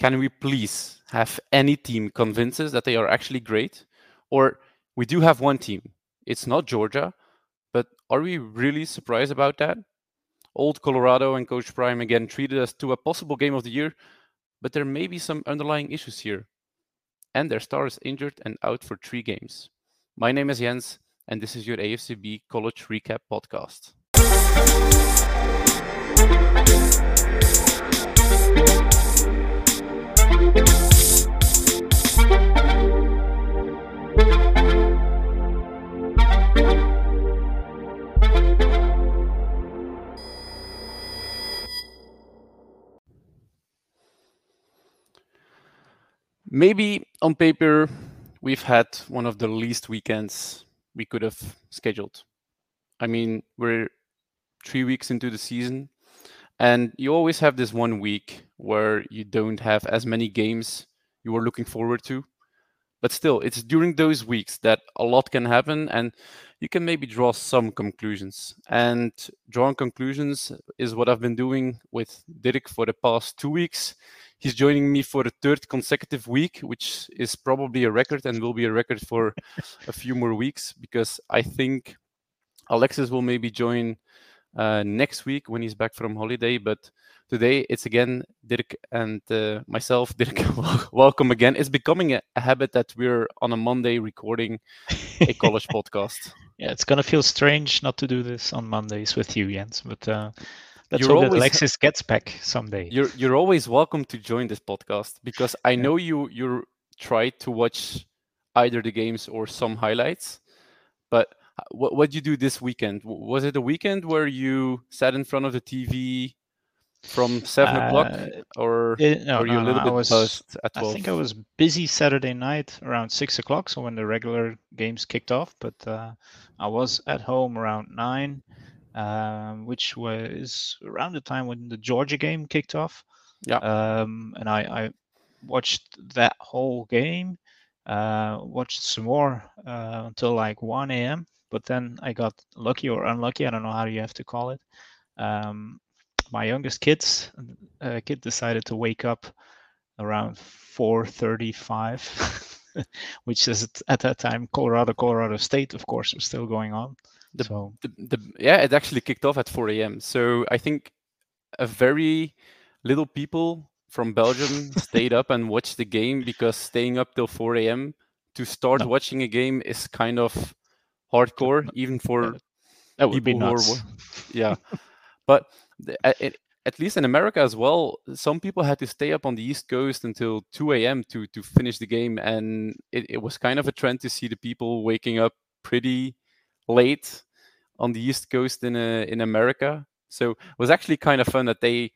can we please have any team convince us that they are actually great? Or we do have one team. It's not Georgia, but are we really surprised about that? Old Colorado and Coach Prime again treated us to a possible game of the year, but there may be some underlying issues here. And their star is injured and out for three games. My name is Jens, and this is your AFCB College Recap Podcast. Maybe on paper, we've had one of the least weekends we could have scheduled. I mean, we're three weeks into the season, and you always have this one week where you don't have as many games you were looking forward to. But still, it's during those weeks that a lot can happen, and you can maybe draw some conclusions. And drawing conclusions is what I've been doing with Dirk for the past two weeks. He's joining me for the third consecutive week, which is probably a record and will be a record for a few more weeks because I think Alexis will maybe join uh, next week when he's back from holiday. But today it's again Dirk and uh, myself. Dirk, welcome again. It's becoming a, a, habit that we're on a Monday recording a college podcast. Yeah, it's gonna feel strange not to do this on Mondays with you, Jens. But uh, let's you're hope always, that Alexis gets back someday. You're you're always welcome to join this podcast because I know you you try to watch either the games or some highlights, but what what did you do this weekend? Was it a weekend where you sat in front of the TV from seven uh, o'clock, or it, no, were you no, a little no, bit was, buzzed at 12? I think I was busy Saturday night around six o'clock, so when the regular games kicked off. But uh, I was at home around nine, um, which was around the time when the Georgia game kicked off. Yeah. Um, and I, I watched that whole game. Uh, watched some more uh, until like 1 a.m but then I got lucky or unlucky. I don't know how you have to call it. Um, my youngest kids uh, kid decided to wake up around 4:35, which is at that time Colorado, Colorado State, of course, was still going on. The, so the, the, yeah, it actually kicked off at 4 a.m. So I think a very little people from Belgium stayed up and watched the game because staying up till 4 a.m. to start no. watching a game is kind of hardcore, even for that would be nuts. Are, yeah, but at, at least in America as well, some people had to stay up on the East Coast until 2 a.m. to to finish the game, and it, it was kind of a trend to see the people waking up pretty late on the East Coast in uh, in America. So it was actually kind of fun that they,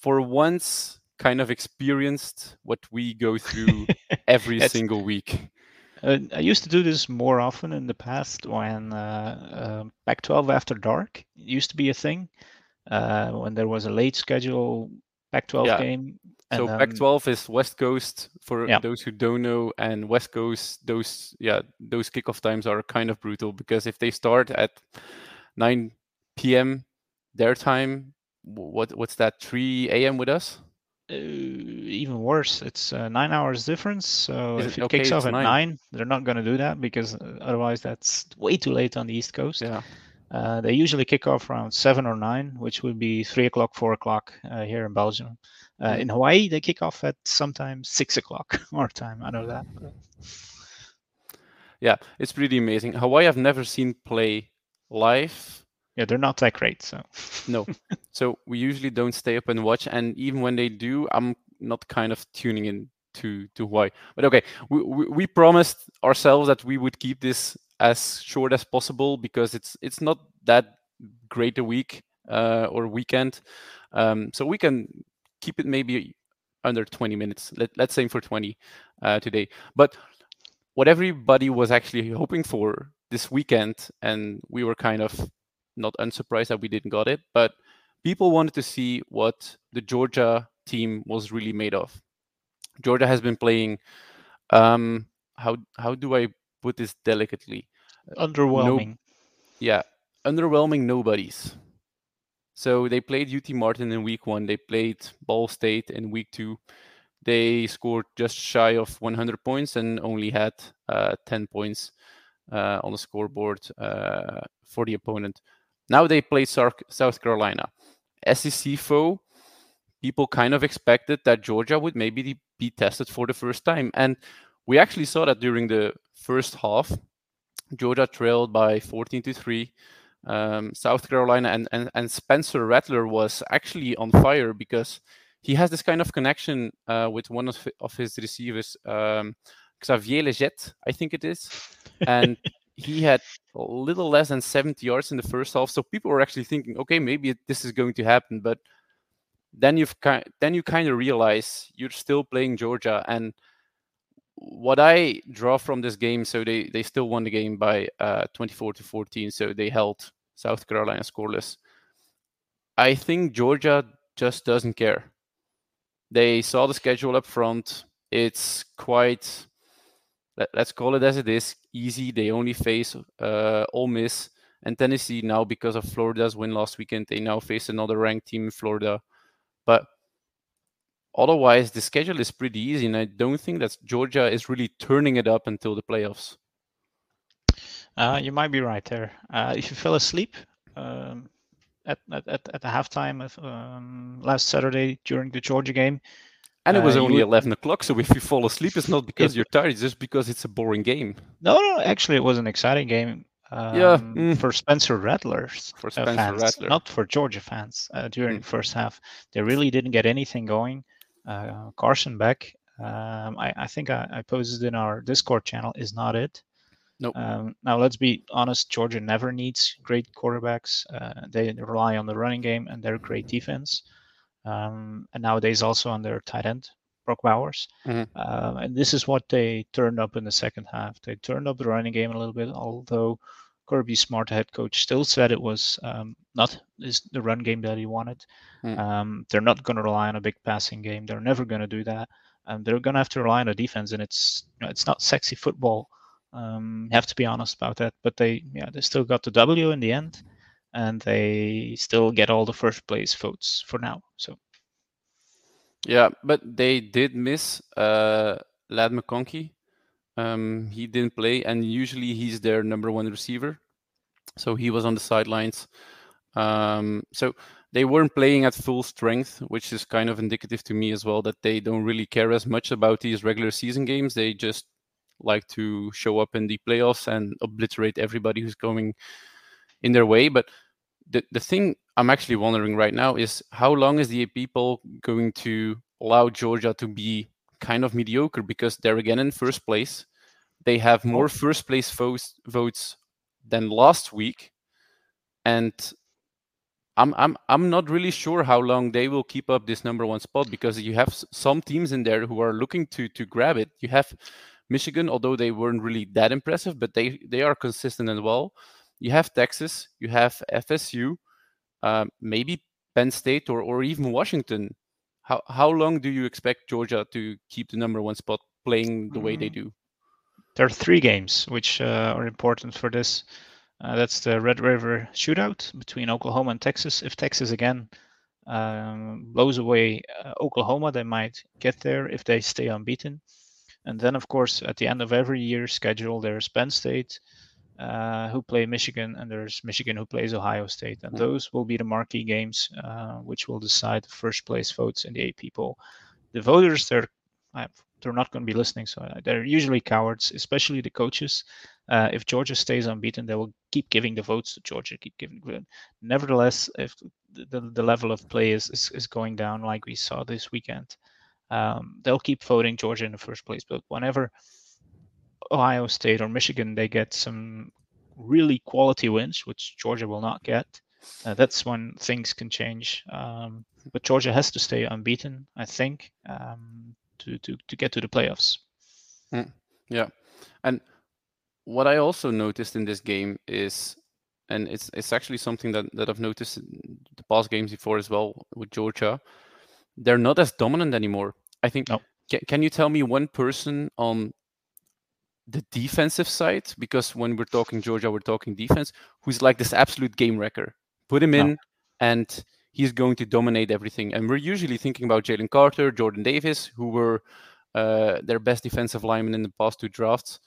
for once, kind of experienced what we go through every single week. Uh, I used to do this more often in the past when uh, uh, Pac-12 after dark used to be a thing. Uh, when there was a late schedule Pac-12 yeah. game. so Pac-12 is West Coast for yeah. those who don't know, and West Coast those yeah those kickoff times are kind of brutal because if they start at 9 p.m. their time, what what's that 3 a.m. with us? Uh, even worse. It's uh, nine hours difference. So Is if it, okay, kicks off at nine. nine. they're not going to do that because otherwise that's way too late on the East Coast. Yeah. Uh, they usually kick off around seven or nine, which would be three o'clock, four o'clock uh, here in Belgium. Mm-hmm. In Hawaii, they kick off at sometimes six o'clock our time. I know that. Yeah, it's pretty amazing. Hawaii, I've never seen play live yeah, they're not that great. So no, so we usually don't stay up and watch, and even when they do, I'm not kind of tuning in to to why. But okay, we, we, we promised ourselves that we would keep this as short as possible because it's it's not that great a week uh, or weekend, um, so we can keep it maybe under 20 minutes. Let, let's aim for 20 uh, today. But what everybody was actually hoping for this weekend, and we were kind of not unsurprised that we didn't got it, but people wanted to see what the Georgia team was really made of. Georgia has been playing. Um, how how do I put this delicately? Underwhelming. No, yeah, underwhelming nobodies. So they played UT Martin in week one. They played Ball State in week two. they scored just shy of 100 points and only had uh, 10 points uh, on the scoreboard uh, for the opponent. Now they play South Carolina. SEC foe, people kind of expected that Georgia would maybe be tested for the first time. And we actually saw that during the first half. Georgia trailed by 14 to 3. Um, South Carolina and, and, and Spencer Rattler was actually on fire because he has this kind of connection uh, with one of, of his receivers, um, Xavier Legette, I think it is. And he had a little less than 70 yards in the first half. So people were actually thinking, okay, maybe this is going to happen. But then you've then you kind of realize you're still playing Georgia. And what I draw from this game, so they they still won the game by uh, 24 to 14. So they held South Carolina scoreless. I think Georgia just doesn't care. They saw the schedule up front. It's quite, let, us call it as it is, easy. They only face uh, Ole Miss and Tennessee now because of Florida's win last weekend. They now face another ranked team in Florida. But otherwise, the schedule is pretty easy, and I don't think that Georgia is really turning it up until the playoffs. Uh, you might be right there. Uh, if you fell asleep um, at, at, at the halftime of um, last Saturday during the Georgia game, and it was uh, only would... 11 o'clock, so if you fall asleep, it's not because you're tired, it's just because it's a boring game. No, no, actually, it was an exciting game. Um, yeah. Mm. For Spencer Rattlers for uh, Spencer fans, Rattler. not for Georgia fans. Uh, during mm. the first half, they really didn't get anything going. Uh, Carson Beck, um, I, I, think I, I, posted in our Discord channel, is not it. Nope. Um, now, let's be honest. Georgia never needs great quarterbacks. Uh, they rely on the running game and their great defense. Um, and nowadays also on their tight end, Brock Bowers. Mm-hmm. Uh, and this is what they turned up in the second half. They turned up the running game a little bit, although Kirby Smart, head coach, still said it was um, not is the run game that he wanted. Mm. Um, they're not going to rely on a big passing game. They're never going to do that. And they're going to have to rely on a defense, and it's you know, it's not sexy football um, have to be honest about that. But they, yeah, they still got the W in the end, and they still get all the first place votes for now. So. Yeah, but they did miss uh, Ladd McConkey. Um, he didn't play, and usually he's their number one receiver, so he was on the sidelines. Um, so they weren't playing at full strength, which is kind of indicative to me as well that they don't really care as much about these regular season games. They just like to show up in the playoffs and obliterate everybody who's going in their way. But the, the thing I'm actually wondering right now is how long is the people going to allow Georgia to be kind of mediocre because they're again in first place. They have mm-hmm. more first place votes votes than last week. And I'm I'm I'm not really sure how long they will keep up this number one spot because you have some teams in there who are looking to to grab it. You have Michigan, although they weren't really that impressive, but they they are consistent as well. You have Texas, you have FSU, uh, maybe Penn State or or even Washington. How how long do you expect Georgia to keep the number one spot playing the way they mm. do? There are three games which uh, are important for this. Uh, that's the Red River Shootout between Oklahoma and Texas. If Texas again um, blows away uh, Oklahoma, they might get there if they stay unbeaten. And then, of course, at the end of every year schedule, there's Penn State uh, who play Michigan, and there's Michigan who plays Ohio State. And those will be the marquee games, uh, which will decide the first place votes in the AP poll. The voters, they're they're not going to be listening, so they're usually cowards, especially the coaches. Uh, if Georgia stays unbeaten, they will keep giving the votes to Georgia, keep giving. Nevertheless, if the, the level of play is, is, is going down, like we saw this weekend, um, they'll keep voting Georgia in the first place. But whenever Ohio State or Michigan they get some really quality wins, which Georgia will not get, uh, that's when things can change. Um, but Georgia has to stay unbeaten, I think, um, to, to to get to the playoffs. Mm, yeah, and what I also noticed in this game is, and it's it's actually something that, that I've noticed in the past games before as well with Georgia, they're not as dominant anymore. I think. No. Can, can you tell me one person on the defensive side? Because when we're talking Georgia, we're talking defense. Who's like this absolute game wrecker? Put him no. in, and he's going to dominate everything. And we're usually thinking about Jalen Carter, Jordan Davis, who were uh, their best defensive linemen in the past two drafts.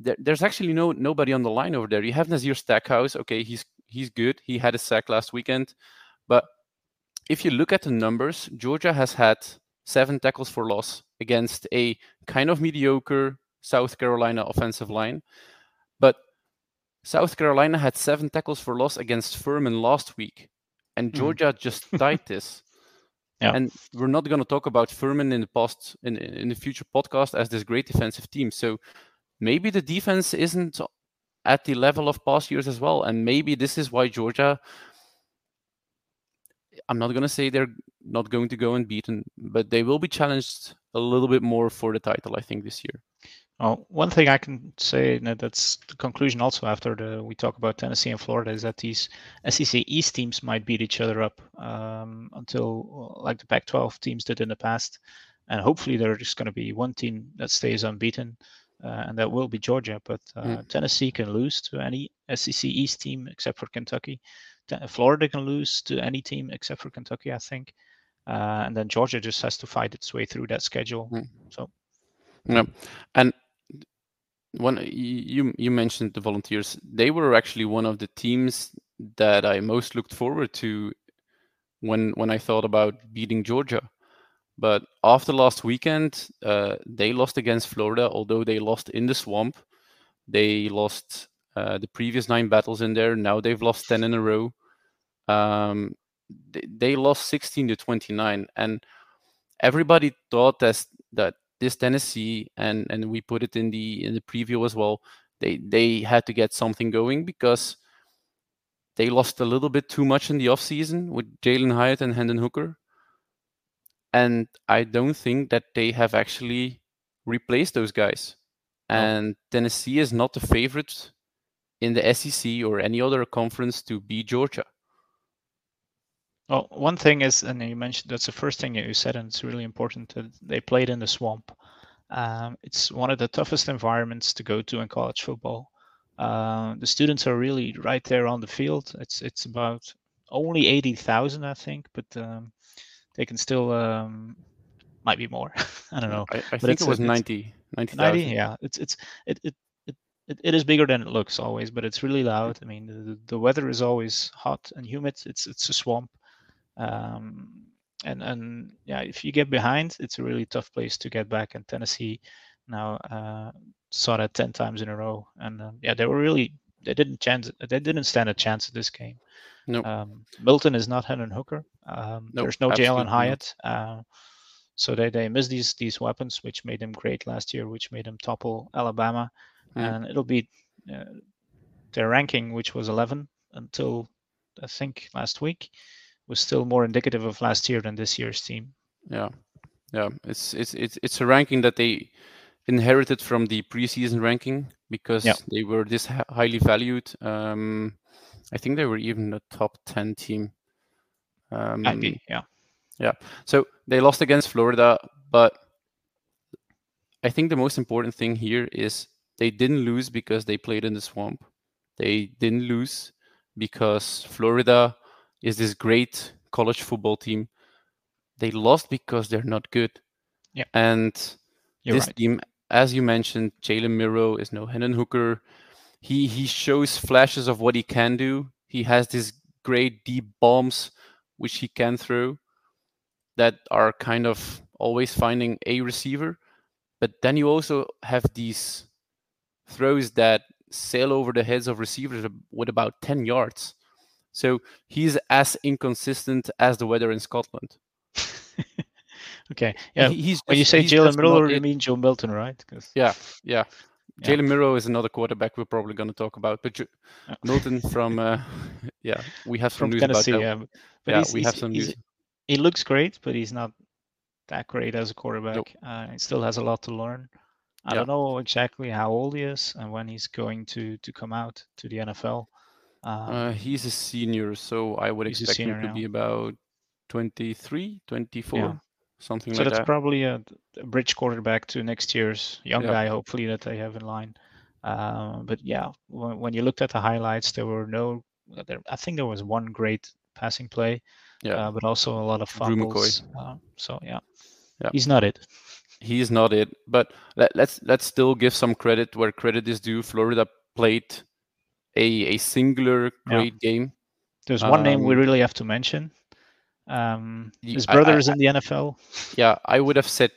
There, there's actually no nobody on the line over there. You have Nazir Stackhouse. Okay, he's he's good. He had a sack last weekend, but if you look at the numbers, Georgia has had seven tackles for loss against a kind of mediocre South Carolina offensive line. But South Carolina had seven tackles for loss against Furman last week, and hmm. Georgia mm. just tied this. Yeah. And we're not going to talk about Furman in the past in in the future podcast as this great defensive team. So maybe the defense isn't at the level of past years as well, and maybe this is why Georgia I'm not going to say they're not going to go unbeaten, but they will be challenged a little bit more for the title, I think, this year. Well, one thing I can say that that's the conclusion also after the, we talk about Tennessee and Florida is that these SEC East teams might beat each other up um, until like the Pac-12 teams did in the past, and hopefully there's just going to be one team that stays unbeaten, uh, and that will be Georgia. But uh, mm. Tennessee can lose to any SEC East team except for Kentucky. Florida can lose to any team except for Kentucky, I think. Uh, and then Georgia just has to fight its way through that schedule. Mm. So, yeah, and one you you mentioned the Volunteers. They were actually one of the teams that I most looked forward to when when I thought about beating Georgia. But after last weekend, uh, they lost against Florida. Although they lost in the swamp, they lost uh, the previous nine battles in there. Now they've lost ten in a row. Um, they, they lost 16 to 29, and everybody thought that that this Tennessee and and we put it in the in the preview as well. They they had to get something going because they lost a little bit too much in the offseason with Jalin Hyatt and Hendon Hooker. And I don't think that they have actually replaced those guys. No. And Tennessee is not the favorite in the SEC or any other conference to beat Georgia. Well, one thing is, and you mentioned that's the first thing that you said, and it's really important that they played in the swamp. Um, it's one of the toughest environments to go to in college football. Uh, the students are really right there on the field. It's it's about only eighty thousand, I think, but um, they can still um, might be more. I don't know. I, I think it was 90, 90, 90 Yeah, it's it's it, it it, it is bigger than it looks always, but it's really loud. I mean, the, the weather is always hot and humid. It's it's a swamp, um, and and yeah, if you get behind, it's a really tough place to get back. And Tennessee now uh, saw that ten times in a row, and uh, yeah, they were really they didn't chance they didn't stand a chance at this game. No, nope. um, Milton is not Hendon Hooker. Um, nope, there's no Jalin Hyatt. Uh, so they, they miss these these weapons, which made them great last year, which made them topple Alabama, mm. and it'll be uh, their ranking, which was 11 until I think last week, was still more indicative of last year than this year's team. Yeah, yeah, it's it's it's it's a ranking that they inherited from the preseason ranking because yeah. they were this highly valued. Um, I think they were even a top ten team. Um, Maybe, yeah, yeah. So they lost against Florida, but I think the most important thing here is they didn't lose because they played in the swamp. They didn't lose because Florida is this great college football team. They lost because they're not good. Yeah. And You're this right. team, as you mentioned, Jalen Milroe is no Hendon Hooker. He he shows flashes of what he can do. He has these great deep bombs which he can throw that are kind of always finding a receiver. But then you also have these throws that sail over the heads of receivers with about 10 yards. So he's as inconsistent as the weather in Scotland. okay. Yeah. He, he's when you say Jalen Milroe, you mean Joe Milton, right? Cause... Yeah. Yeah. yeah. Jalen Milroe is another quarterback we're probably going to talk about, but yeah. Milton from, uh, yeah, we have some from news Tennessee, about that. Yeah, but yeah we have some news. He looks great, but he's not that great as a quarterback. Nope. Uh, he still has a lot to learn. I yeah. don't know exactly how old he is and when he's going to to come out to the NFL. Um, uh, he's a senior, so I would expect him to now. be about 23, 24, yeah. something so like that. So that's probably a, a, bridge quarterback to next year's young yeah. guy, hopefully, that they have in line. Uh, but yeah, when, when, you looked at the highlights, there were no, there, I think there was one great passing play. Yeah. uh, but also a lot of fumbles. Uh, so yeah. Yeah. he's not it. He's not it, but let, let's let's still give some credit where credit is due. Florida played a a singular Yeah. great game. There's one name we Um, really have to mention. Um, his brother I- is in the NFL. Yeah, I would have said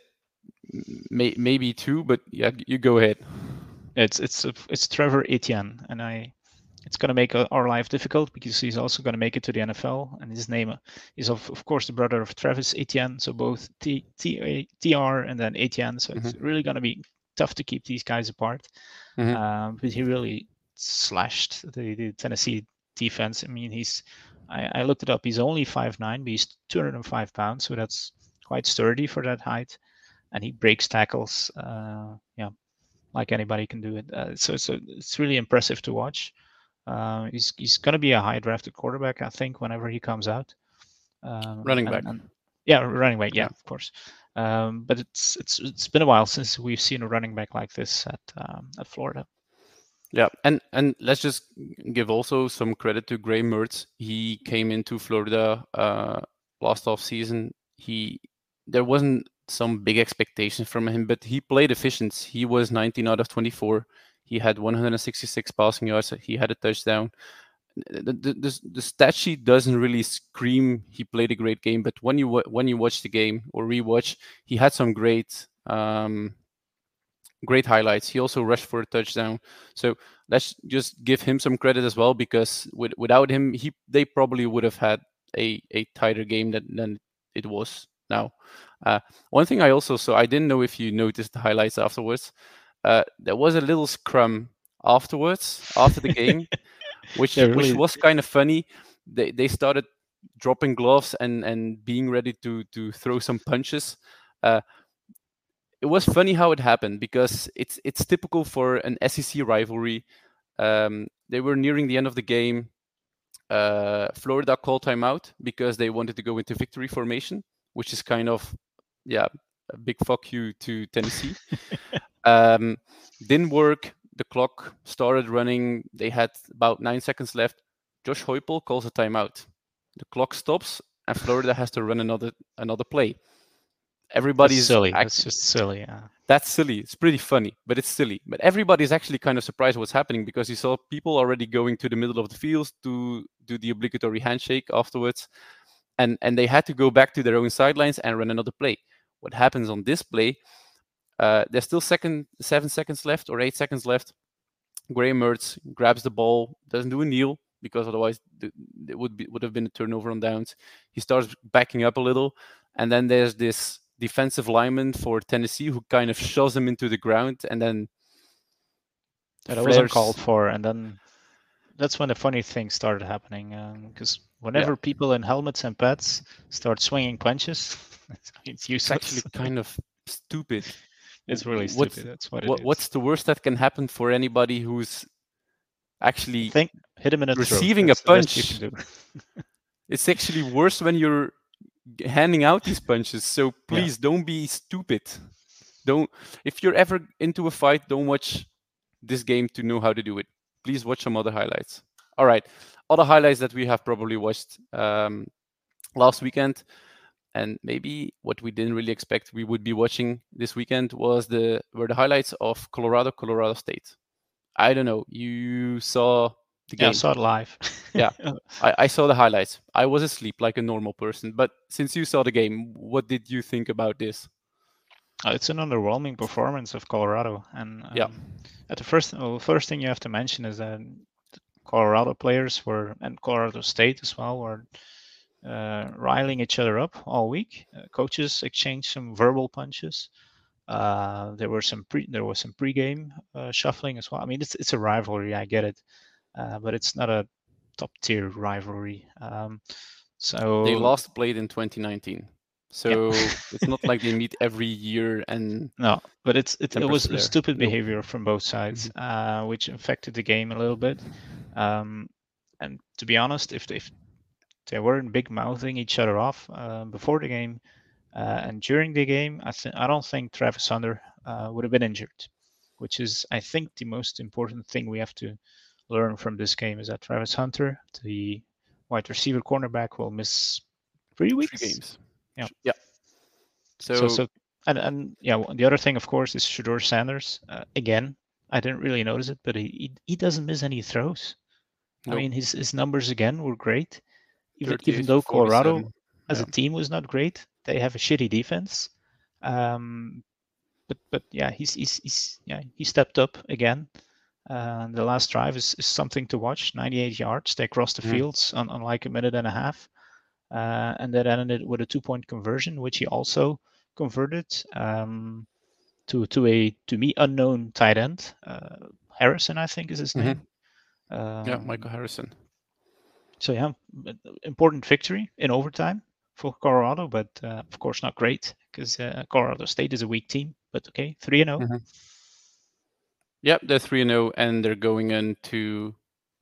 may, maybe two, but yeah, you go ahead. It's it's it's Trevor Etienne, and I. It's going to make uh, our life difficult because he's also going to make it to the NFL, and his name uh, is of, of course the brother of Travis Etienne, so both T T A T R and then Etienne. So it's really going to be tough to keep these guys apart. Mhm. Um, but he really slashed the, the Tennessee defense. I mean, he's I, I looked it up. He's only 5'9", but he's 205 pounds, so that's quite sturdy for that height. And he breaks tackles, uh, yeah, like anybody can do it. Uh, so, so it's really impressive to watch. Uh, he's he's going to be a high drafted quarterback, I think, whenever he comes out. Um, Running and- back. and- yeah, running back. Yeah, Yeah. of course. Um, but it's it's it's been a while since we've seen a running back like this at um, at Florida. Yeah, and and let's just give also some credit to Graham Mertz. He came into Florida uh, last off season. He there wasn't some big expectations from him, but he played efficient. He was 19 out of 24. He had 166 passing yards. He had a touchdown. The, the, the, stat sheet doesn't really scream he played a great game, but when you when you watch the game or rewatch, he had some great um, great highlights. He also rushed for a touchdown. So let's just give him some credit as well because with, without him, he they probably would have had a, a tighter game than, than it was now. Uh, one thing I also saw, I didn't know if you noticed the highlights afterwards. Uh, there was a little scrum afterwards, after the game, which Yeah, which was kind of funny. They they started dropping gloves and and being ready to to throw some punches. Uh, it was funny how it happened because it's it's typical for an SEC rivalry. Um, they were nearing the end of the game. Uh, Florida called timeout because they wanted to go into victory formation, which is kind of yeah a big fuck you to Tennessee. um, didn't work. The clock started running. They had about nine seconds left. Josh Heupel calls a timeout. The clock stops, and Florida has to run another another play. Everybody's silly. act- That's just silly. Yeah. that's silly. It's pretty funny, but it's silly. But everybody's actually kind of surprised what's happening because you saw people already going to the middle of the field to do the obligatory handshake afterwards, and and they had to go back to their own sidelines and run another play. What happens on this play? Uh, there's still second seven seconds left or eight seconds left. Graham Mertz grabs the ball, doesn't do a kneel because otherwise it would be would have been a turnover on downs. He starts backing up a little, and then there's this defensive lineman for Tennessee who kind of shoves him into the ground, and then That wasn't called for, and then that's when the funny thing started happening. Um, because whenever people in helmets and pads start swinging punches, it's useless. actually kind of stupid. it's really what's- stupid. That's what What, what's the worst that can happen for anybody who's actually? think hit him in throat. receiving a That's the best you punch. It's actually worse when you're handing out these punches. So please don't be stupid. Don't if you're ever into a fight, don't watch this game to know how to do it. Please watch some other highlights. All right, other highlights that we have probably watched um, last weekend, and maybe what we didn't really expect we would be watching this weekend was the were the highlights of Colorado, Colorado State. I don't know. You saw the yeah, I game. saw it live. Yeah. I, I saw the highlights. I was asleep like a normal person. But since you saw the game, what did you think about this? Uh, it's an underwhelming performance of Colorado, and Yeah. um, at the first, well, first thing you have to mention is that Colorado players were and Colorado State as well were uh, riling each other up all week. Uh, coaches exchanged some verbal punches. Uh, there were some pre there was some pregame uh, shuffling as well. I mean, it's it's a rivalry, I get it, uh, but it's not a top tier rivalry. Um, so They last played in 2019. So it's not like they meet every year and No, but it's it, it was stupid behavior from both sides, uh, which affected the game a little bit. Um, and to be honest, if they, if they weren't big mouthing each other off uh, before the game uh, and during the game, I th- I don't think Travis Hunter uh, would have been injured, which is I think the most important thing we have to learn from this game is that Travis Hunter, the wide receiver cornerback, will miss Three weeks. Three games. Yeah. Yeah. So, So, so, and and yeah, the other thing, of course, is Shedeur Sanders. Uh, again, I didn't really notice it, but he he, he doesn't miss any throws. I mean, his his numbers again were great. Even even though Colorado as Yeah. a team was not great, they have a shitty defense. Um, but but yeah, he's he's, he's yeah he stepped up again. Uh, the last drive is, is something to watch. 98 yards. They crossed the Mhm. fields on, on like a minute and a half, uh, and that ended with a two point conversion, which he also converted um, to to a to me unknown tight end. Uh, Harrison, I think, is his Mhm. name. yeah, Um, Michael Harrison. so yeah, important victory in overtime for Colorado, but uh, of course not great because uh, Colorado State is a weak team. But okay, three and oh. 0. Yep, they're three and zero, and they're going into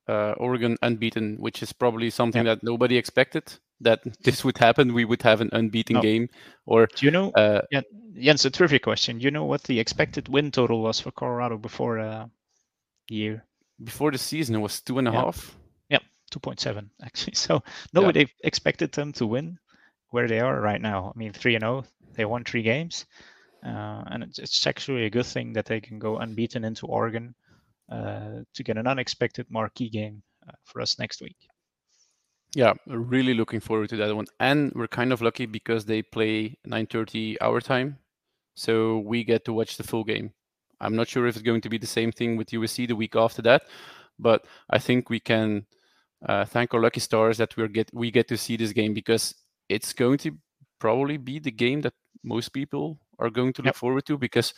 uh, Oregon unbeaten, which is probably something that nobody expected that this would happen. We would have an unbeaten No. game, or Do you know? uh, Yeah, Jens, a trivia question. Do you know what the expected win total was for Colorado before uh, the year? before the season it was two and a Yeah. half. Two point seven actually. So nobody expected them to win where they are right now. I mean, three and zero. They won three games, uh, and it's, it's actually a good thing that they can go unbeaten into Oregon uh, to get an unexpected marquee game uh, for us next week. Yeah, really looking forward to that one. And we're kind of lucky because they play 9:30 our time, so we get to watch the full game. I'm not sure if it's going to be the same thing with USC the week after that, but I think we can uh, thank our lucky stars that we get we get to see this game because it's going to probably be the game that most people are going to look Yep. forward to because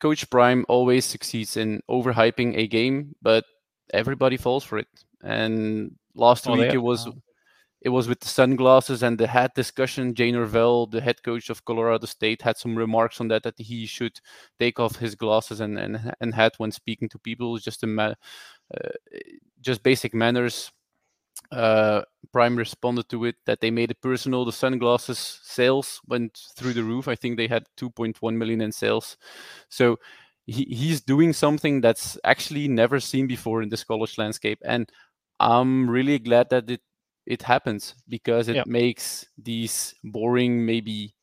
Coach Prime always succeeds in overhyping a game, but everybody falls for it. And last Oh, week it was it was with the sunglasses and the hat discussion. Jay Norvell, the head coach of Colorado State, had some remarks on that that he should take off his glasses and and, and hat when speaking to people. Just a ma- uh, just basic manners. Uh, Prime responded to it that they made it personal. The sunglasses sales went through the roof. I think they had 2.1 million in sales. So he, he's doing something that's actually never seen before in this college landscape, and I'm really glad that it it happens because it Yeah. makes these boring maybe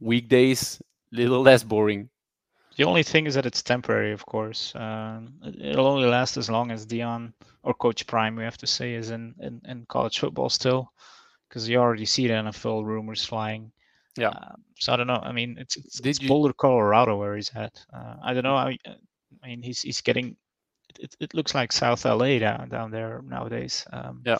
weekdays a little less boring. The only thing is that it's temporary, of course. Um, it- it'll only last as long as Deion or Coach Prime, we have to say, is in, in, in college football still, because you already see the NFL rumors flying. Yeah. Um, so I don't know. I mean, it's it's, Did it's you- Boulder, Colorado, where he's at. Uh, I don't know. I, I mean, he's he's getting. It, it looks like South LA down down there nowadays. Um, Yeah.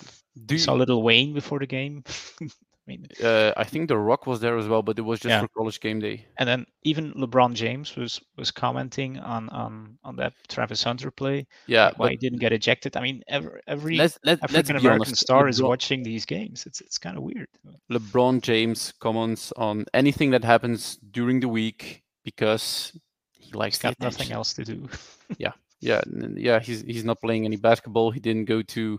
Do we saw Little Wayne before the game. I mean, uh, I think The Rock was there as well, but it was just Yeah. for college game day. and then even LeBron James was was commenting on on on that Travis Hunter play. Yeah, why but he didn't get ejected. I mean, every every let's let, African American honest. star is watching these games. It's it's kind of weird. LeBron James comments on anything that happens during the week because he likes He's got the nothing else to do. yeah, yeah, yeah, he's he's not playing any basketball. He didn't go to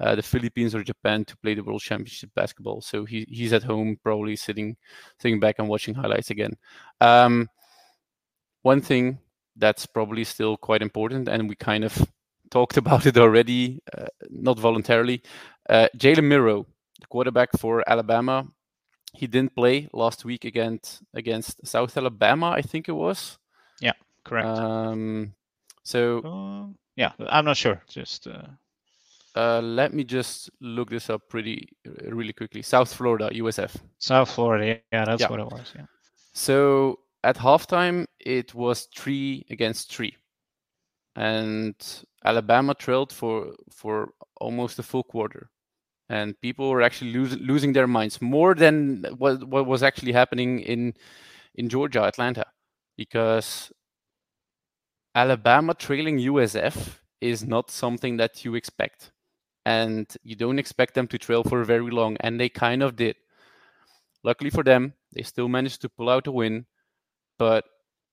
uh, the Philippines or Japan to play the World Championship basketball. So he he's at home, probably sitting sitting back and watching highlights again. Um, one thing that's probably still quite important, and we kind of talked about it already, uh, not voluntarily. Uh, Jalen Milroe, the quarterback for Alabama, he didn't play last week against against South Alabama, I think it was. Yeah, correct. Um, so Uh, yeah, I'm not sure. Just uh, Uh, let me just look this up pretty uh, really quickly. South Florida, USF. South Florida. Yeah, that's Yeah. what it was. Yeah. So at halftime, it was three against three, and Alabama trailed for for almost a full quarter, and people were actually losing losing their minds more than what what was actually happening in in Georgia, Atlanta, because Alabama trailing USF is not something that you expect. And you don't expect them to trail for very long, and they kind of did. Luckily for them, they still managed to pull out a win, but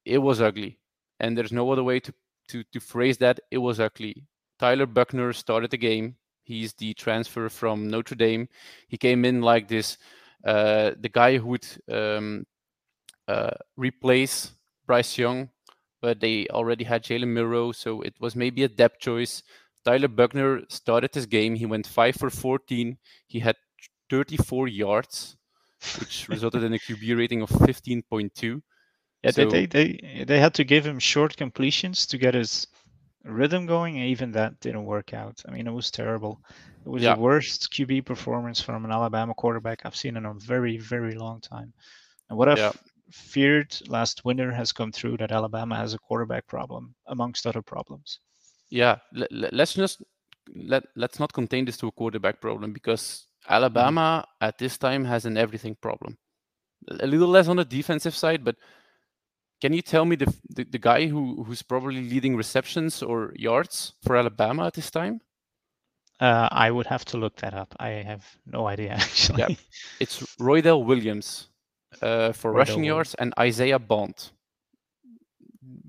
it was ugly. And there's no other way to, to, to phrase that. It was ugly. Tyler Buchner started the game. He's the transfer from Notre Dame. He came in like this, uh, the guy who would um, uh, replace Bryce Young but they already had Jalen Milroe, so it was maybe a depth choice. Tyler Buchner started his game. He went five for 14. He had 34 yards, which resulted in a QB rating of 15.2. Yeah, so, they, they they had to give him short completions to get his rhythm going, and even that didn't work out. I mean, it was terrible. It was yeah. the worst QB performance from an Alabama quarterback I've seen in a very, very long time. And what I've yeah. feared last winter has come through that Alabama has a quarterback problem, amongst other problems. Yeah, let's just let let's not contain this to a quarterback problem because Alabama mm. at this time has an everything problem. A little less on the defensive side, but can you tell me the, the, the guy who who's probably leading receptions or yards for Alabama at this time? Uh, I would have to look that up. I have no idea actually. Yeah, it's Roydell Williams uh, for Roydell rushing yards and Isaiah Bond.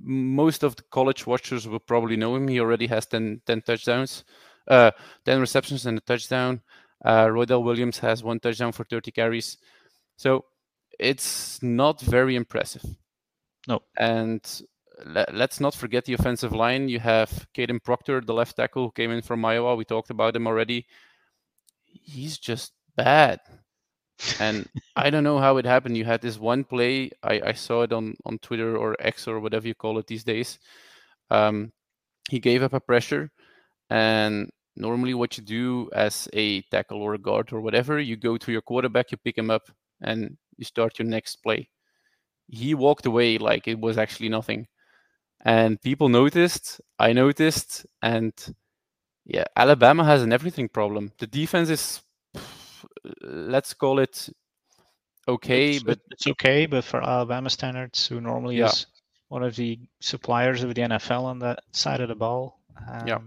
Most of the college watchers will probably know him. He already has 10, 10 touchdowns, uh, 10 receptions and a touchdown. Uh, Roydell Williams has one touchdown for 30 carries. So it's not very impressive. No. And let, us not forget the offensive line. You have Kadyn Proctor, the left tackle, who came in from Iowa. We talked about him already. He's just bad. And I don't know how it happened. You had this one play. I, I saw it on, on Twitter or X or whatever you call it these days. Um, he gave up a pressure, and normally what you do as a tackle or a guard or whatever, you go to your quarterback, you pick him up, and you start your next play he walked away like it was actually nothing. And people noticed, I noticed, and yeah, Alabama has an everything problem. The defense is, let's call it okay, it's, but it's okay. But for Alabama standards, who normally yeah. is one of the suppliers of the NFL on that side of the ball, um, yeah,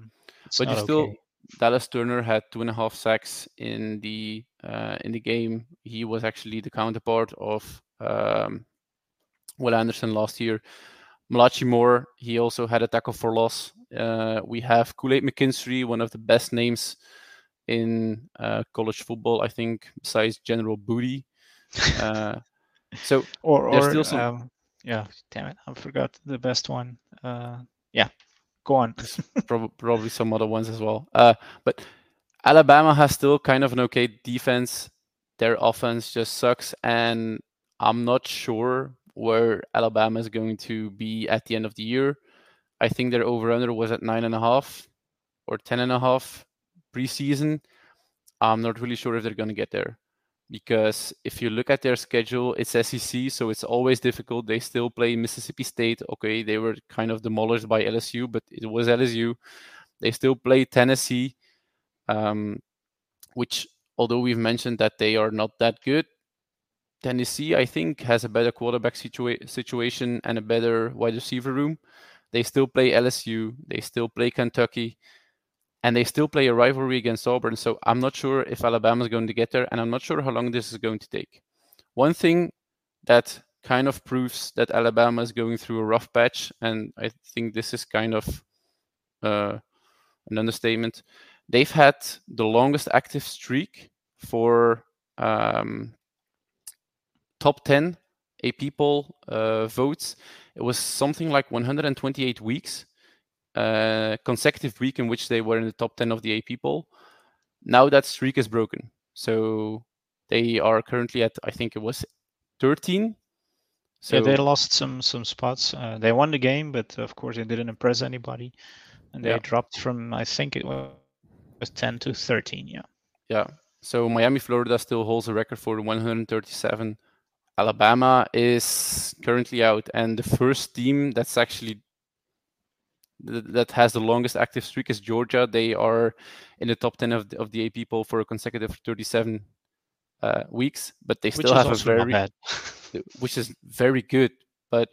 but you still. Okay. Dallas Turner had two and a half sacks in the uh, in the game. He was actually the counterpart of um, Will Anderson last year. Malachi Moore, he also had a tackle for loss. Uh, we have Kool-Aid McKinstry, one of the best names in uh, college football, I think, besides General Booty. Uh, so or, or still some... um, yeah, damn it, I forgot the best one. Uh, yeah, go on. probably, probably some other ones as well. Uh, but Alabama has still kind of an okay defense. Their offense just sucks, and I'm not sure where Alabama is going to be at the end of the year. I think their over under was at nine and a half or ten and a half preseason. I'm not really sure if they're going to get there because if you look at their schedule, it's SEC, so it's always difficult. They still play Mississippi State. Okay, they were kind of demolished by LSU, but it was LSU. They still play Tennessee, um, which, although we've mentioned that they are not that good, Tennessee, I think, has a better quarterback situa- situation and a better wide receiver room. They still play LSU, they still play Kentucky, and they still play a rivalry against Auburn. So I'm not sure if Alabama is going to get there, and I'm not sure how long this is going to take. One thing that kind of proves that Alabama is going through a rough patch, and I think this is kind of uh, an understatement. They've had the longest active streak for um, top 10 AP poll uh, votes. It was something like 128 weeks, uh, consecutive week in which they were in the top 10 of the AP poll. Now that streak is broken. So they are currently at, I think it was 13. So yeah, they lost some some spots. Uh, they won the game, but of course they didn't impress anybody, and they yeah. dropped from I think it was 10 to 13. Yeah. Yeah. So Miami, Florida still holds a record for 137 Alabama is currently out, and the first team that's actually that has the longest active streak is Georgia. They are in the top 10 of the, of the AP poll for a consecutive 37 uh, weeks, but they still have a very, which is very good. But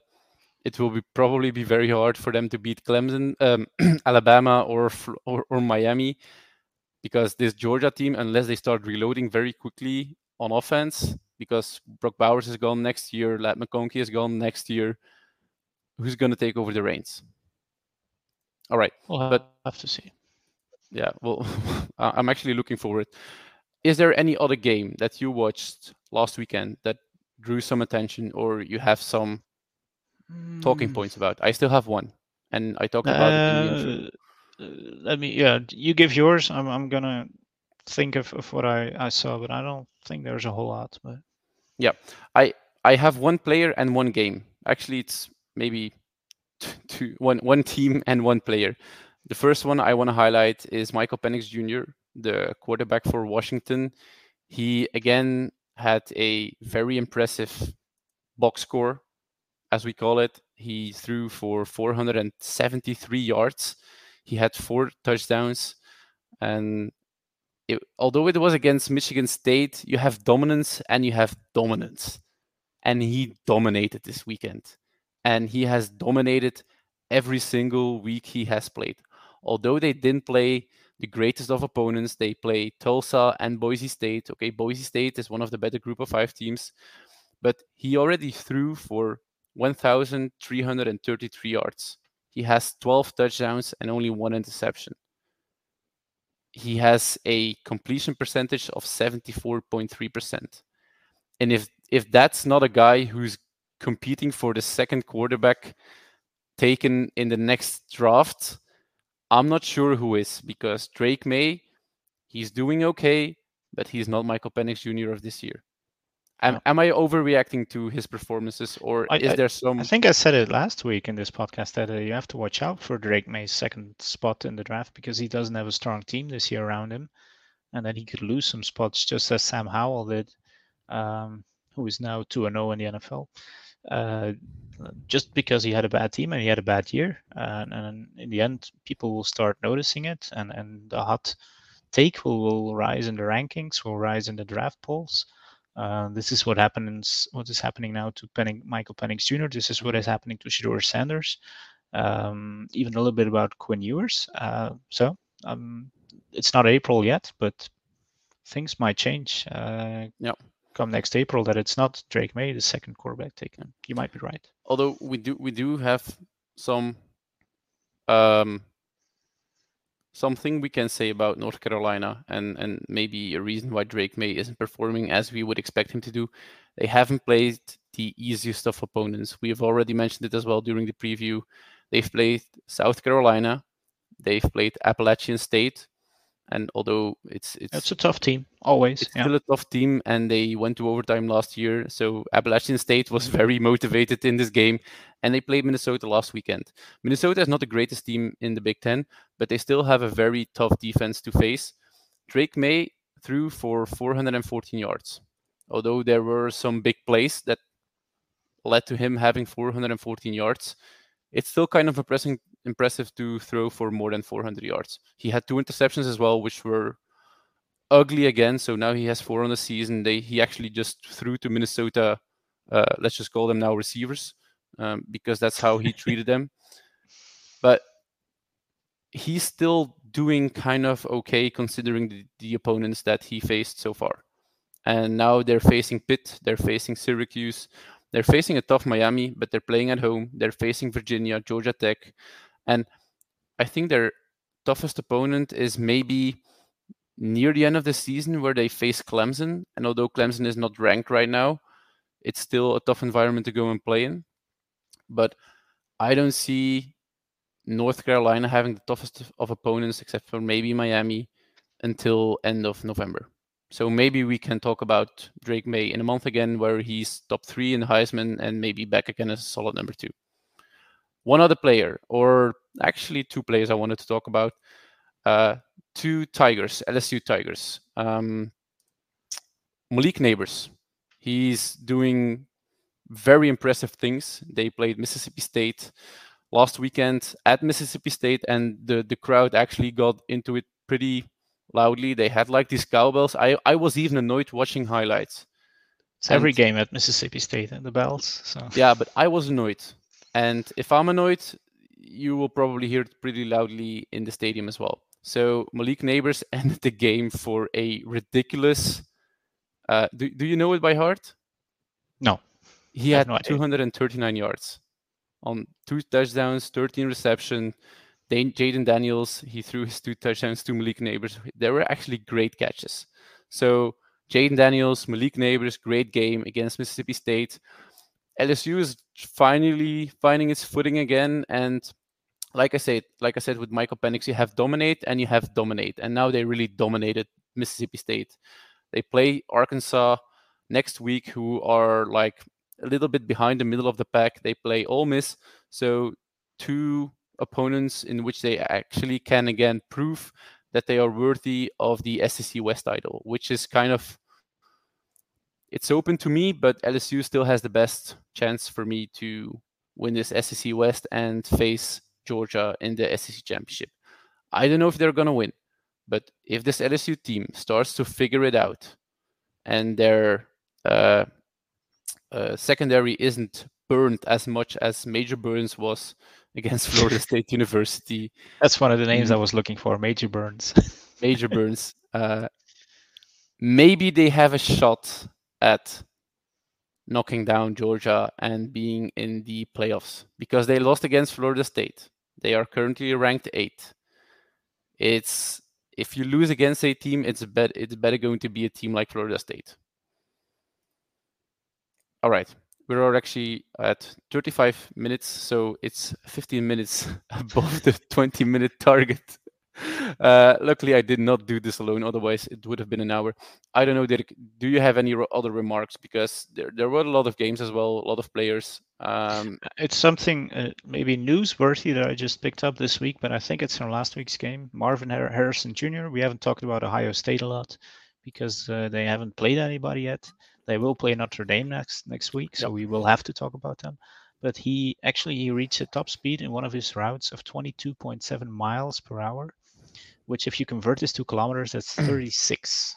it will be probably be very hard for them to beat Clemson, um, Alabama, or, or or Miami, because this Georgia team, unless they start reloading very quickly on offense, because Brock Bowers is gone next year, Ladd McConkey is gone next year. Who's going to take over the reins? All right, we'll but have to see. Yeah, well, I'm actually looking forward. Is there any other game that you watched last weekend that drew some attention, or you have some mm. talking points about? I still have one, and I talk about uh, it in the intro. Let me. Yeah, you give yours. I'm. I'm gonna think of, of what I, I saw, but I don't think there's a whole lot. But yeah, I I have one player and one game. Actually, it's maybe two, one one team and one player. The first one I want to highlight is Michael Penix Jr., the quarterback for Washington. He again had a very impressive box score, as we call it. He threw for 473 yards. He had four touchdowns. And it, although it was against Michigan State, you have dominance and you have dominance. And he dominated this weekend. And he has dominated every single week he has played. Although they didn't play the greatest of opponents, they play Tulsa and Boise State. Okay, Boise State is one of the better group of five teams, but he already threw for 1,333 yards. He has 12 touchdowns and only one interception. He has a completion percentage of 74.3%. And if if that's not a guy who's competing for the second quarterback taken in the next draft, I'm not sure who is because Drake Maye, he's doing okay, but he's not Michael Penix Jr. of this year. Am, no. am I overreacting to his performances, or I, is there some? I think I said it last week in this podcast that uh, you have to watch out for Drake Maye's second spot in the draft because he doesn't have a strong team this year around him, and then he could lose some spots just as Sam Howell did, um, who is now two and zero oh in the NFL. Uh, just because he had a bad team and he had a bad year. And, and, in the end, people will start noticing it, and, and the hot take will, will rise in the rankings, will rise in the draft polls. Uh, this is what happens. What is happening now to Penning, Michael Penix Jr. This is what is happening to Shedeur Sanders. Um, even a little bit about Quinn Ewers. Uh, so um, it's not April yet, but things might change. Uh, yeah come next April that it's not Drake Maye, the second quarterback taken. You might be right. Although we do we do have some um something we can say about North Carolina and and maybe a reason why Drake Maye isn't performing as we would expect him to do. They haven't played the easiest of opponents. We have already mentioned it as well during the preview. They've played South Carolina, they've played Appalachian State, and although it's it's it's a tough team always it's yeah. still a tough team and they went to overtime last year so appalachian state was very motivated in this game and they played minnesota last weekend. Minnesota is not the greatest team in the big ten but they still have a very tough defense to face. Drake Maye threw for 414 yards although there were some big plays that led to him having 414 yards it's still kind of impressive impressive to throw for more than 400 yards. He had two interceptions as well, which were ugly again. So now he has four on the season. They he actually just threw to Minnesota. Uh, let's just call them now receivers, um, because that's how he treated them. But he's still doing kind of okay considering the, the opponents that he faced so far. And now they're facing Pitt, they're facing Syracuse, they're facing a tough Miami, but they're playing at home. They're facing Virginia, Georgia Tech, and I think their toughest opponent is maybe near the end of the season where they face Clemson. And although Clemson is not ranked right now, it's still a tough environment to go and play in. But I don't see North Carolina having the toughest of opponents except for maybe Miami until end of November. So maybe we can talk about Drake Maye in a month again where he's top three in Heisman and maybe back again as a solid number two one other player, or actually two players I wanted to talk about. Uh, two Tigers, LSU Tigers. Um, Malik Nabers. He's doing very impressive things. They played Mississippi State last weekend at Mississippi State, and the, the crowd actually got into it pretty loudly. They had like these cowbells. I, I was even annoyed watching highlights. It's every game at Mississippi State and the bells. So yeah, but I was annoyed. And if I'm annoyed, you will probably hear it pretty loudly in the stadium as well. So Malik Nabers ended the game for a ridiculous. Uh, do, do you know it by heart? No. He had no 239 yards on two touchdowns, 13 reception. Jayden Daniels, he threw his two touchdowns to Malik Nabers. They were actually great catches. So Jayden Daniels, Malik Nabers, great game against Mississippi State. LSU is finally finding its footing again. And like I said, like I said with Michael Penix, you have dominate and you have dominate, and now they really dominated Mississippi State. They play Arkansas next week, who are like a little bit behind the middle of the pack. They play Ole Miss, so two opponents in which they actually can again prove that they are worthy of the SEC West title, which is kind of it's open to me, but LSU still has the best chance for me to win this SEC West and face Georgia in the SEC championship. I don't know if they're going to win, but if this LSU team starts to figure it out and their uh, uh, secondary isn't burned as much as Major Burns was against Florida State University. That's one of the names I was looking for, Major Burns. Major Burns. Uh, maybe they have a shot at knocking down Georgia and being in the playoffs because they lost against Florida State. They are currently ranked eighth. It's if you lose against a team, it's bet it's better going to be a team like Florida State. All right, we're actually at 35 minutes, so it's 15 minutes above the 20 minute target. Uh, luckily, I did not do this alone. Otherwise, it would have been an hour. I don't know, Dirk. Do you have any other remarks? Because there, there were a lot of games as well, a lot of players. Um, it's something uh, maybe newsworthy that I just picked up this week, but I think it's from last week's game. Marvin Harrison Jr. We haven't talked about Ohio State a lot because uh, they haven't played anybody yet. They will play Notre Dame next next week, so yep. we will have to talk about them. But he actually he reached a top speed in one of his routes of 22.7 miles per hour which if you convert this to kilometers, that's 36.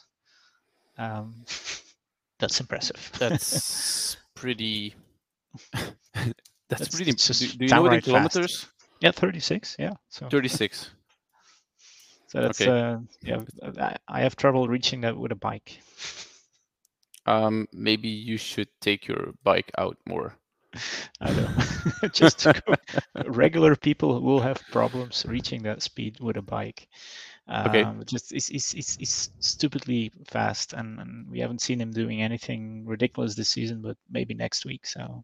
Um, that's impressive. That's pretty. that's, that's, pretty. Do, do you know the kilometers? Fast. Yeah, 36. Yeah. So 36. so that's okay. uh, yeah. I have trouble reaching that with a bike. Um, maybe you should take your bike out more. I know. Just regular people will have problems reaching that speed with a bike. Um, okay. Just it's, it's, it's, it's stupidly fast, and, and we haven't seen him doing anything ridiculous this season, but maybe next week. So.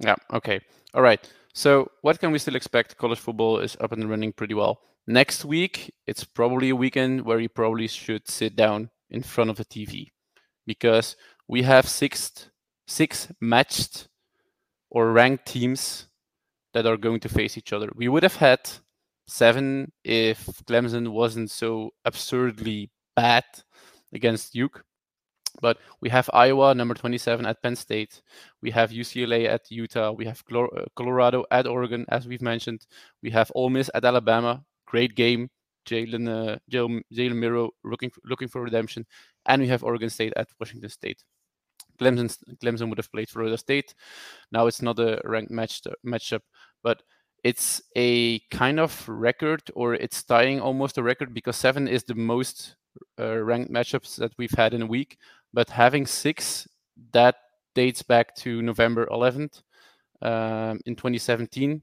Yeah. Okay. All right. So what can we still expect? College football is up and running pretty well. Next week, it's probably a weekend where you probably should sit down in front of the TV because we have six six matched or ranked teams that are going to face each other. We would have had seven if Clemson wasn't so absurdly bad against Duke. But we have Iowa, number 27, at Penn State. We have UCLA at Utah. We have uh, Colorado at Oregon, as we've mentioned. We have Ole Miss at Alabama. Great game. Jalen uh, Jalen Milroe looking looking for redemption, and we have Oregon State at Washington State. Clemson Clemson would have played Florida State. Now it's not a ranked match matchup, but it's a kind of record, or it's tying almost a record because seven is the most uh, ranked matchups that we've had in a week. But having six, that dates back to November 11th um, in 2017,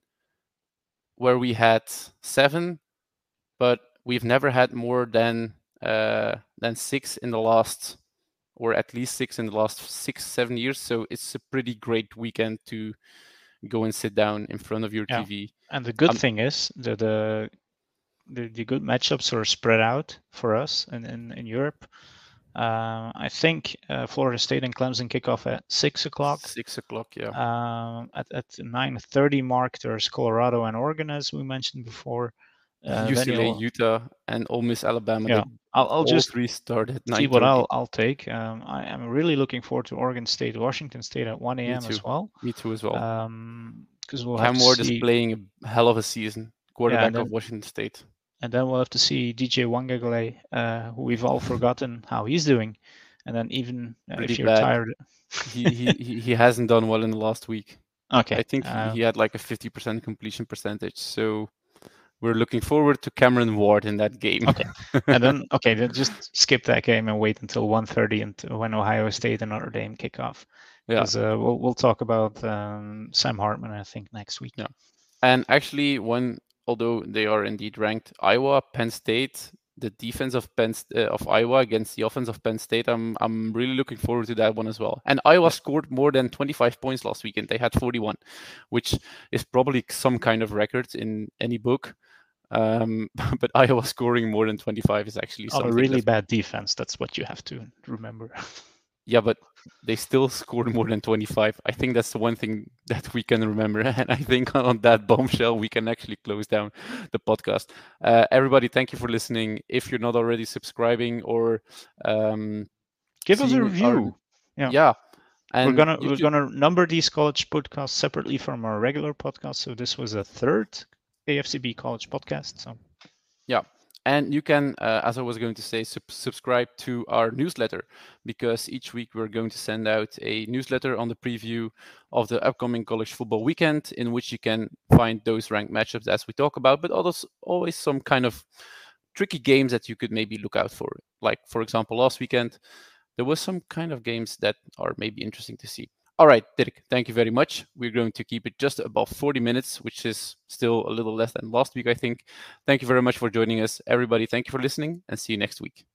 where we had seven, but we've never had more than uh, than six in the last or at least six in the last six, seven years. So it's a pretty great weekend to go and sit down in front of your yeah. TV. And the good um, thing is that the, the, the good matchups are spread out for us in, in, in Europe. Uh, I think uh, Florida State and Clemson kick off at six o'clock. Six o'clock, yeah. Um, at at nine thirty mark, there's Colorado and Oregon, as we mentioned before. Uh, UCLA, Utah, and Ole Miss, Alabama. Yeah, I'll, I'll just restart at see what I'll I'll take. Um, I am really looking forward to Oregon State, Washington State at 1 a.m. as well. Me too as well. Um, because we'll Cam have Ward see... is playing a hell of a season, quarterback then, of Washington State. And then we'll have to see DJ Uiagalelei, uh, who we've all forgotten how he's doing. And then even uh, if you're bad. tired, he, he he hasn't done well in the last week. Okay, I think he, he had like a 50% completion percentage. So we're looking forward to Cameron Ward in that game. Okay, and then okay, then just skip that game and wait until 1:30 and when Ohio State and Notre Dame kick off. Yeah, uh, we'll we'll talk about um, Sam Hartman I think next week. Yeah, and actually, one although they are indeed ranked, Iowa, Penn State, the defense of Penn uh, of Iowa against the offense of Penn State. I'm I'm really looking forward to that one as well. And Iowa scored more than 25 points last weekend. They had 41, which is probably some kind of record in any book. Um, but Iowa scoring more than 25 is actually on a really bad defense. That's what you have to remember. yeah, but they still scored more than 25. I think that's the one thing that we can remember. And I think on that bombshell, we can actually close down the podcast. Uh, everybody, thank you for listening. If you're not already subscribing or um, give us a review. Our, yeah. Yeah. And we're gonna we're gonna number these college podcasts separately from our regular podcast. So this was a third AFCB college podcast. So yeah, and you can, uh, as I was going to say, sub- subscribe to our newsletter because each week we're going to send out a newsletter on the preview of the upcoming college football weekend, in which you can find those ranked matchups as we talk about, but also always some kind of tricky games that you could maybe look out for. Like, for example, last weekend, there was some kind of games that are maybe interesting to see. All right, Dirk, thank you very much. We're going to keep it just above 40 minutes, which is still a little less than last week, I think. Thank you very much for joining us. Everybody, thank you for listening and see you next week.